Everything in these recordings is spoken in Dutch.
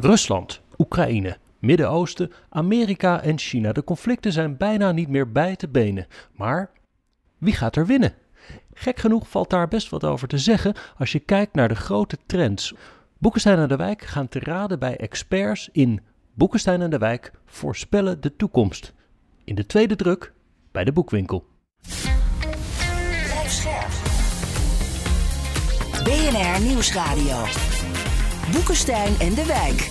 Rusland, Oekraïne, Midden-Oosten, Amerika en China. De conflicten zijn bijna niet meer bij te benen. Maar wie gaat er winnen? Gek genoeg valt daar best wat over te zeggen als je kijkt naar de grote trends. Boekenstein en de Wijk gaan te raden bij experts in Boekenstein en de Wijk voorspellen de toekomst. In de tweede druk bij de boekwinkel. BNR Nieuwsradio. Boekenstein en de Wijk.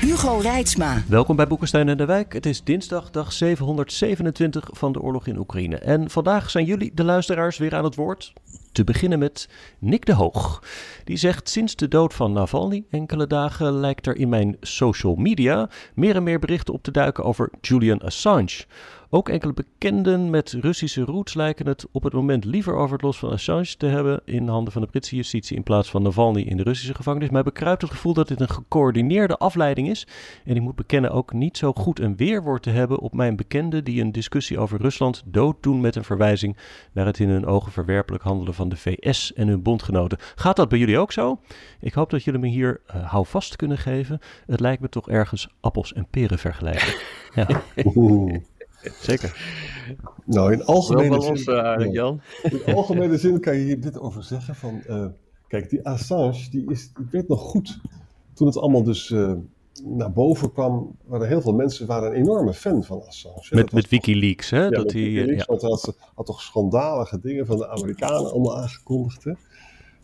Hugo Reitsma. Welkom bij Boekenstein en de Wijk. Het is dinsdag, dag 727 van de oorlog in Oekraïne. En vandaag zijn jullie, de luisteraars, weer aan het woord. Te beginnen met Nick de Hoog. Die zegt: Sinds de dood van Navalny enkele dagen lijkt er in mijn social media meer en meer berichten op te duiken over Julian Assange. Ook enkele bekenden met Russische roots lijken het op het moment liever over het los van Assange te hebben in handen van de Britse justitie in plaats van Navalny in de Russische gevangenis. Mij bekruipt het gevoel dat dit een gecoördineerde afleiding is. En ik moet bekennen ook niet zo goed een weerwoord te hebben op mijn bekenden die een discussie over Rusland dooddoen met een verwijzing naar het in hun ogen verwerpelijk handelen van de VS en hun bondgenoten. Gaat dat bij jullie ook zo? Ik hoop dat jullie me hier uh, houvast kunnen geven. Het lijkt me toch ergens appels en peren vergelijken. Ja. Zeker. Nou, in algemene, los, zin, uh, Jan. in algemene zin kan je hier dit over zeggen. Van, uh, kijk, die Assange, die is, ik weet nog goed, toen het allemaal dus uh, naar boven kwam, waren heel veel mensen waren een enorme fan van Assange. Met, met Wikileaks, hè? Ja, dat Wikileaks, ja. want hij had, had, toch schandalige dingen van de Amerikanen allemaal aangekondigd. Hè?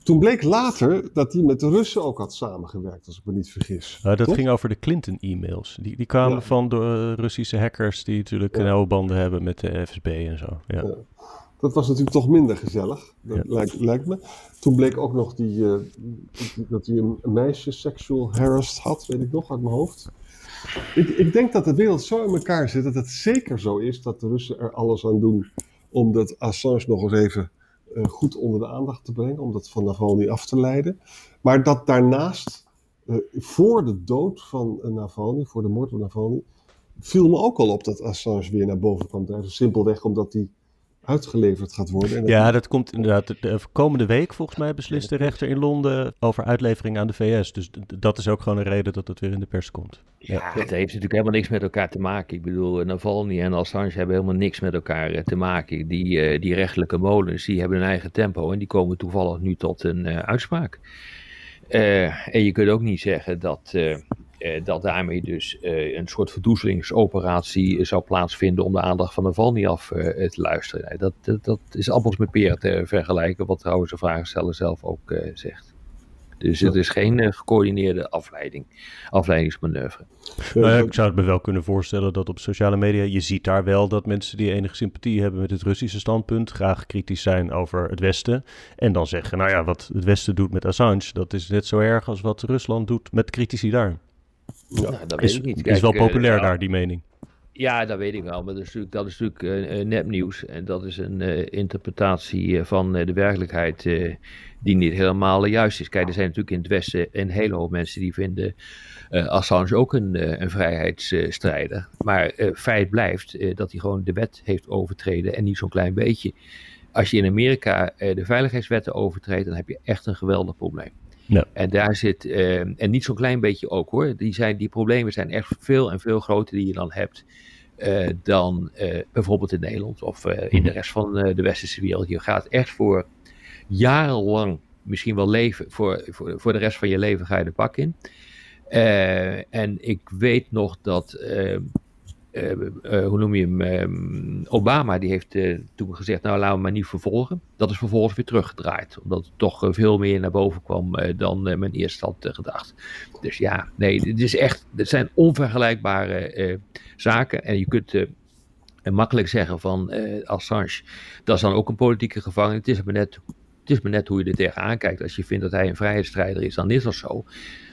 Toen bleek later dat hij met de Russen ook had samengewerkt, als ik me niet vergis. Dat Toch? ging over de Clinton-e-mails. Die, die kwamen Ja. van de uh, Russische hackers die natuurlijk Ja. nauwe banden hebben met de FSB en zo. Ja. Ja. Dat was natuurlijk toch minder gezellig, dat Ja. lijkt, lijkt me. Toen bleek ook nog die, eh, dat hij een meisje sexual harassed had, weet ik nog uit mijn hoofd. Ik, ik denk dat de wereld zo in elkaar zit dat het zeker zo is dat de Russen er alles aan doen om dat Assange nog eens even uh, goed onder de aandacht te brengen, om dat van Navalny af te leiden. Maar dat daarnaast, uh, voor de dood van Navalny, voor de moord van Navalny, viel me ook al op dat Assange weer naar boven kwam drijven. Simpelweg omdat hij uitgeleverd gaat worden. En ja, dat komt inderdaad. De, de komende week, volgens mij, beslist de rechter in Londen over uitlevering aan de VS. Dus dat is ook gewoon een reden dat het weer in de pers komt. Ja, ja. het heeft natuurlijk helemaal niks met elkaar te maken. Ik bedoel, Navalny en Assange hebben helemaal niks met elkaar te maken. Die, uh, die rechtelijke molens, die hebben hun eigen tempo en die komen toevallig nu tot een uh, uitspraak. Uh, en je kunt ook niet zeggen dat, uh, dat daarmee dus uh, een soort verdoezelingsoperatie zou plaatsvinden om de aandacht van Navalny af te luisteren. Nee, dat, dat, dat, is appels met peren te vergelijken, wat trouwens de vragensteller zelf ook zegt. Dus het is geen gecoördineerde afleiding, afleidingsmanoeuvre. Nou, ik zou het me wel kunnen voorstellen dat op sociale media, je ziet daar wel dat mensen die enige sympathie hebben met het Russische standpunt, graag kritisch zijn over het Westen. En dan zeggen, nou ja, wat het Westen doet met Assange, dat is net zo erg als wat Rusland doet met critici daar. Ja, nou, dat is, weet ik niet. Kijk, is wel populair uh, daar, die mening. Ja, dat weet ik wel, maar dat is natuurlijk, dat is natuurlijk uh, nepnieuws. En dat is een uh, interpretatie van de werkelijkheid die niet helemaal juist is. Kijk, er zijn natuurlijk in het Westen een hele hoop mensen die vinden uh, Assange ook een, uh, een vrijheidsstrijder. Maar uh, feit blijft dat hij gewoon de wet heeft overtreden en niet zo'n klein beetje. Als je in Amerika de veiligheidswetten overtreedt, dan heb je echt een geweldig probleem. Ja. En daar zit, en niet zo'n klein beetje ook hoor, die, zijn, die problemen zijn echt veel en veel groter die je dan hebt. dan bijvoorbeeld in Nederland of in de rest van de westerse wereld. Je gaat echt voor jarenlang misschien wel leven, voor, voor, voor de rest van je leven ga je de pak in. En ik weet nog dat, uh, uh, hoe noem je hem, Obama, die heeft toen gezegd, nou laten we maar niet vervolgen. Dat is vervolgens weer teruggedraaid, omdat het toch veel meer naar boven kwam dan men eerst had gedacht. Dus ja, nee, het is echt, het zijn onvergelijkbare zaken en je kunt makkelijk zeggen van Assange, dat is dan ook een politieke gevangene. Het is maar net het is maar net hoe je er tegenaan kijkt. Als je vindt dat hij een vrijheidsstrijder is, dan is dat zo.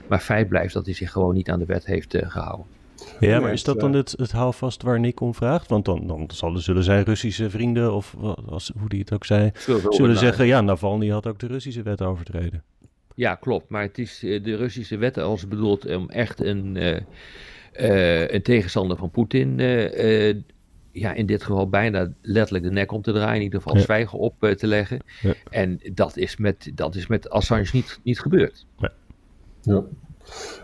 Maar feit blijft dat hij zich gewoon niet aan de wet heeft gehouden. Ja, maar is dat dan het, het houvast waar Nick om vraagt? Want dan, dan zullen, zullen zijn Russische vrienden, of als, hoe die het ook zei, zullen, zeggen... ja, Navalny had ook de Russische wet overtreden. Ja, klopt. Maar het is de Russische wet als bedoeld om echt een, uh, uh, een tegenstander van Poetin ja, in dit geval bijna letterlijk de nek om te draaien, in ieder geval Ja. zwijgen op uh, te leggen. Ja. En dat is met, dat is met Assange niet, niet gebeurd. Ja.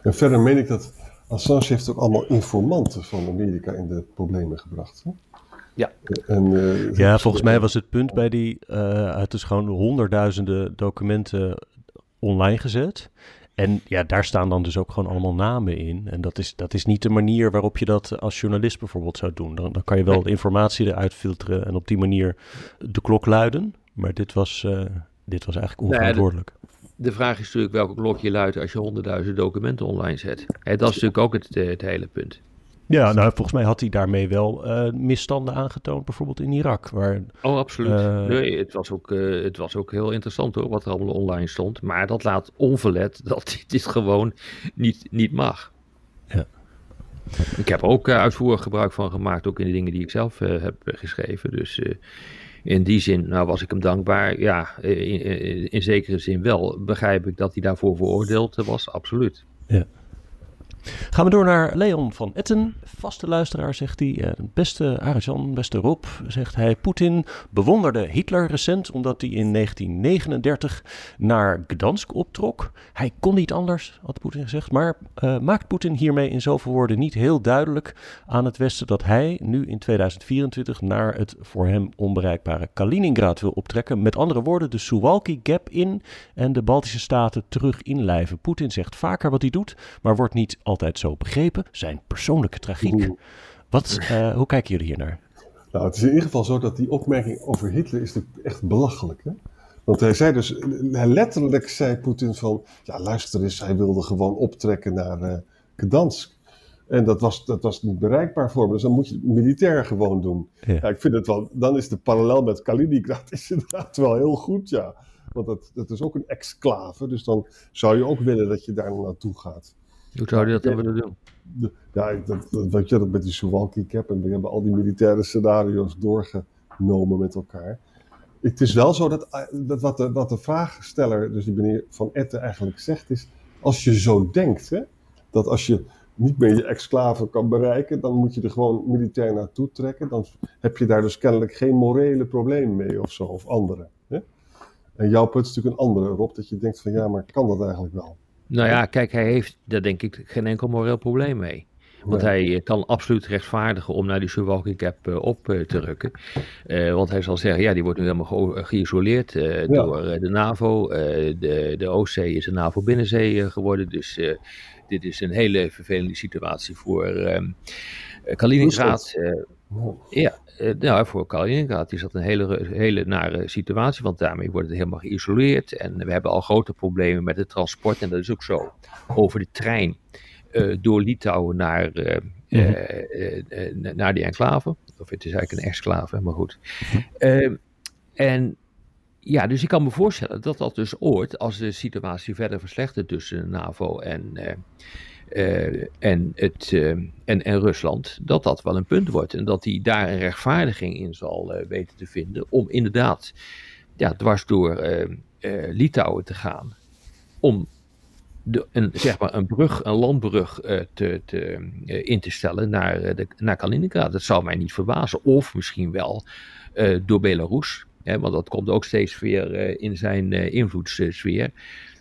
En verder meen ik dat Assange heeft ook allemaal informanten van Amerika in de problemen gebracht. Hè? Ja. En, uh, ja, volgens mij was het punt bij die, uh, het is gewoon honderdduizenden documenten online gezet. En ja, daar staan dan dus ook gewoon allemaal namen in. En dat is, dat is niet de manier waarop je dat als journalist bijvoorbeeld zou doen. Dan, dan kan je wel de informatie eruit filteren en op die manier de klok luiden. Maar dit was, uh, dit was eigenlijk onverantwoordelijk. Nee, de, vraag is natuurlijk welke klok je luidt als je honderdduizend documenten online zet. Hè, dat is natuurlijk ook het, het hele punt. Ja, nou volgens mij had hij daarmee wel uh, misstanden aangetoond, bijvoorbeeld in Irak. Waar, oh, absoluut. Uh, nee, het was, ook, uh, het was ook heel interessant hoor, wat er allemaal online stond. Maar dat laat onverlet dat dit gewoon niet, niet mag. Ja. Ik heb er ook uitvoerig gebruik van gemaakt, ook in de dingen die ik zelf heb geschreven. Dus in die zin nou, was ik hem dankbaar. Ja, in, in, in zekere zin wel. Begrijp ik dat hij daarvoor veroordeeld was, absoluut. Ja. Gaan we door naar Leon van Etten. Vaste luisteraar, zegt hij. Uh, beste Arjan, beste Rob, zegt hij. Poetin bewonderde Hitler recent omdat hij in 1939 naar Gdansk optrok. Hij kon niet anders, had Poetin gezegd. Maar uh, maakt Poetin hiermee in zoveel woorden niet heel duidelijk aan het Westen dat hij nu in 2024 naar het voor hem onbereikbare Kaliningrad wil optrekken? Met andere woorden, de Suwalki Gap in en de Baltische Staten terug inlijven. Poetin zegt vaker wat hij doet, maar wordt niet al altijd zo begrepen. Zijn persoonlijke tragiek. Wat, uh, hoe kijken jullie hier naar? Nou, het is in ieder geval zo dat die opmerking over Hitler is echt belachelijk. Hè? Want hij zei dus, hij letterlijk zei Poetin van, ja luister eens, hij wilde gewoon optrekken naar uh, Gdansk. En dat was, dat was niet bereikbaar voor hem. Dus dan moet je het militair gewoon doen. Ja. ja. ik vind het wel, dan is de parallel met Kaliningrad is inderdaad wel heel goed, ja. Want dat, dat is ook een exclave, dus dan zou je ook willen dat je daar naartoe gaat. Hoe zou je dat dan willen doen? Ja, dat, dat, weet je, dat met die Suwalki Cap en we hebben al die militaire scenario's doorgenomen met elkaar. Het is wel zo dat, dat wat, de, wat de vraagsteller, dus die meneer Van Etten eigenlijk zegt, is als je zo denkt, hè, dat als je niet meer je exclave kan bereiken, dan moet je er gewoon militair naartoe trekken. Dan heb je daar dus kennelijk geen morele probleem mee of zo, of andere. Hè? En jouw punt is natuurlijk een andere, Rob, dat je denkt van ja, maar kan dat eigenlijk wel? Nou ja, kijk, hij heeft daar denk ik geen enkel moreel probleem mee. Want hij eh, kan absoluut rechtvaardigen om naar die Suwalki Cap uh, op uh, te rukken. Uh, want hij zal zeggen, ja, die wordt nu helemaal ge geïsoleerd ja. door de NAVO. de, de Oostzee is een NAVO-binnenzee geworden. Dus dit is een hele vervelende situatie voor ehm, Kaliningrad. Ja, nou, voor Kaliningrad is dat een hele, hele nare situatie, want daarmee wordt het helemaal geïsoleerd. En we hebben al grote problemen met het transport, en dat is ook zo. Over de trein uh, door Litouwen naar, uh, mm -hmm. naar die enclave. Of het is eigenlijk een exclave, maar goed. Mm -hmm. en ja, dus ik kan me voorstellen dat dat dus ooit, als de situatie verder verslechtert tussen NAVO en uh, en, het, uh, en, Rusland, dat dat wel een punt wordt. En dat hij daar een rechtvaardiging in zal uh, weten te vinden om inderdaad ja, dwars door Litouwen te gaan. Om de, een, zeg maar een brug, een landbrug te, te, in te stellen naar, de, naar Kaliningrad. Dat zou mij niet verbazen. Of misschien wel door Belarus. Hè, want dat komt ook steeds weer in zijn invloedssfeer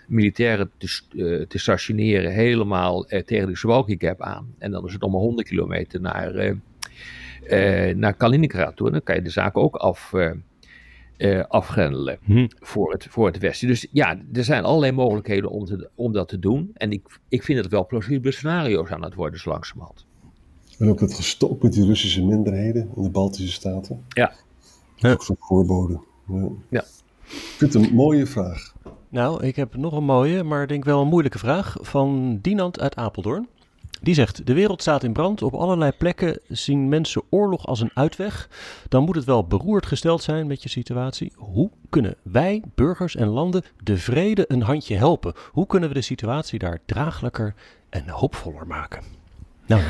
militairen te, uh, te stationeren helemaal uh, tegen de Suwalki Gap aan. En dan is het om 100 kilometer naar, uh, naar Kaliningrad toe. Dan kan je de zaak ook af, afgrendelen hm. voor, het, voor het Westen. Dus ja, er zijn allerlei mogelijkheden om, te, om dat te doen. En ik, ik vind het wel plausibele scenario's aan het worden, zo langzamerhand. En ook het gestopt met die Russische minderheden in de Baltische Staten. Ja. Ook zo'n voorbode. Ja. ja. Ik vind het een mooie vraag. Nou, ik heb nog een mooie, maar denk wel een moeilijke vraag van Dinant uit Apeldoorn. Die zegt: De wereld staat in brand. Op allerlei plekken zien mensen oorlog als een uitweg. Dan moet het wel beroerd gesteld zijn met je situatie. Hoe kunnen wij, burgers en landen, de vrede een handje helpen? Hoe kunnen we de situatie daar draaglijker en hoopvoller maken? Nou,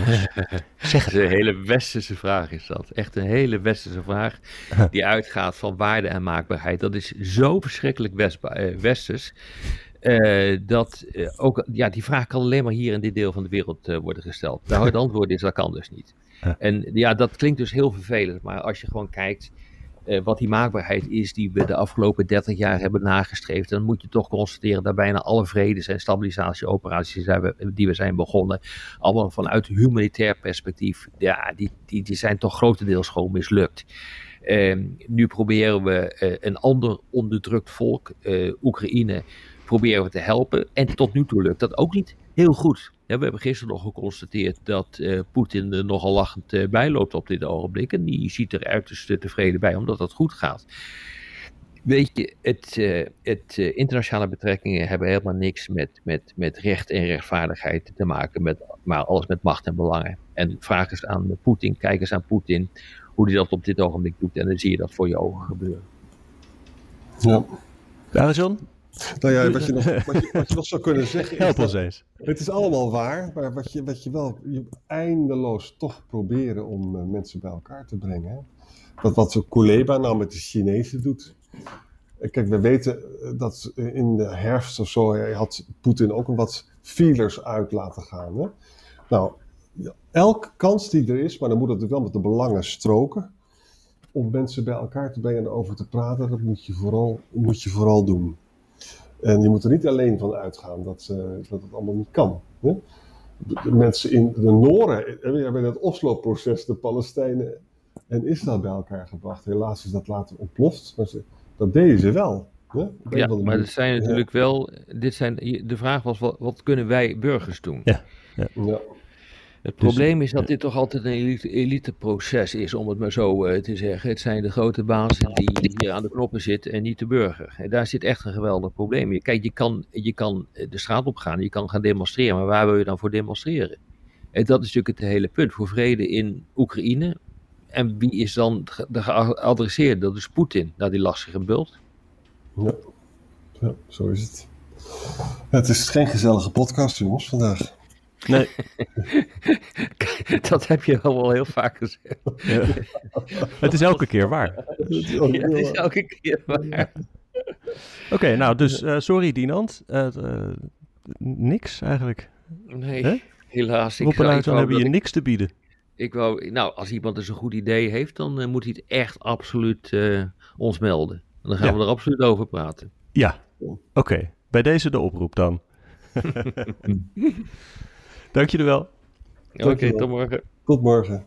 zeg het. een hele westerse vraag is dat. Echt een hele westerse vraag. Die uitgaat van waarde en maakbaarheid. Dat is zo verschrikkelijk west, uh, westers. Uh, dat uh, ook, ja, die vraag kan alleen maar hier in dit deel van de wereld worden gesteld. Nou, het antwoord is dat kan dus niet. En ja, dat klinkt dus heel vervelend. Maar als je gewoon kijkt eh, wat die maakbaarheid is die we de afgelopen 30 jaar hebben nagestreefd, dan moet je toch constateren dat bijna alle vredes- en stabilisatieoperaties die we, zijn begonnen, allemaal vanuit humanitair perspectief, ja, die, die, die zijn toch grotendeels gewoon mislukt. Uh, nu proberen we uh, een ander onderdrukt volk, uh, Oekraïne, proberen we te helpen. En tot nu toe lukt dat ook niet heel goed. Ja, we hebben gisteren nog geconstateerd dat uh, Poetin er nogal lachend uh, bij loopt op dit ogenblik. En die ziet er uiterst tevreden bij, omdat dat goed gaat. Weet je, het, uh, het internationale betrekkingen hebben helemaal niks met, met, met recht en rechtvaardigheid te maken, met, maar alles met macht en belangen. En vraag eens aan Poetin, kijk eens aan Poetin, hoe hij dat op dit ogenblik doet. En dan zie je dat voor je ogen gebeuren. Ja. Daar John? Nou ja, wat je, nog, wat, je, wat je nog zou kunnen zeggen. Help ons eens. Het is allemaal waar, maar wat je, wat je wel je eindeloos toch proberen om uh, mensen bij elkaar te brengen. Hè? Dat wat Kuleba nou met de Chinezen doet. Kijk, we weten dat in de herfst of zo had Poetin ook een wat feelers uit laten gaan. Hè? Nou, elke kans die er is, maar dan moet het wel met de belangen stroken. Om mensen bij elkaar te brengen en over te praten, dat moet je vooral, moet je vooral doen. En je moet er niet alleen van uitgaan dat, uh, dat het allemaal niet kan. Hè? De, de mensen in de Noren hebben in het Oslo-proces de Palestijnen en Israël bij elkaar gebracht. Helaas is dat later ontploft, maar ze, dat deden ze wel. Hè? Ja, maar het zijn natuurlijk ja. wel. Dit zijn, de vraag was: wat, wat kunnen wij burgers doen? Ja. ja. ja. Het probleem is dat dit toch altijd een elite, eliteproces is, om het maar zo uh, te zeggen. Het zijn de grote bazen die hier aan de knoppen zitten en niet de burger. En daar zit echt een geweldig probleem in. Kijk, je kan, je kan de straat op gaan, je kan gaan demonstreren, maar waar wil je dan voor demonstreren? En dat is natuurlijk het hele punt. Voor vrede in Oekraïne. En wie is dan de geadresseerde? Dat is Poetin, naar die lastige bult. Ja. ja, zo is het. Het is geen gezellige podcast, jongens, vandaag. Nee. dat heb je al wel heel vaak gezegd. Ja. Het is elke keer waar. Ja, het is elke keer waar. Oké, okay, nou, dus uh, sorry Dinant. Uh, uh, niks eigenlijk. Nee, He? helaas. Ik zou, dan hebben je ik, niks te bieden. Ik wou, nou, als iemand dus een goed idee heeft, dan moet hij het echt absoluut ons melden. En dan gaan ja. we er absoluut over praten. Ja, oké. Okay. Bij deze de oproep dan. Dank jullie wel. Oké, okay, tot morgen. Tot morgen.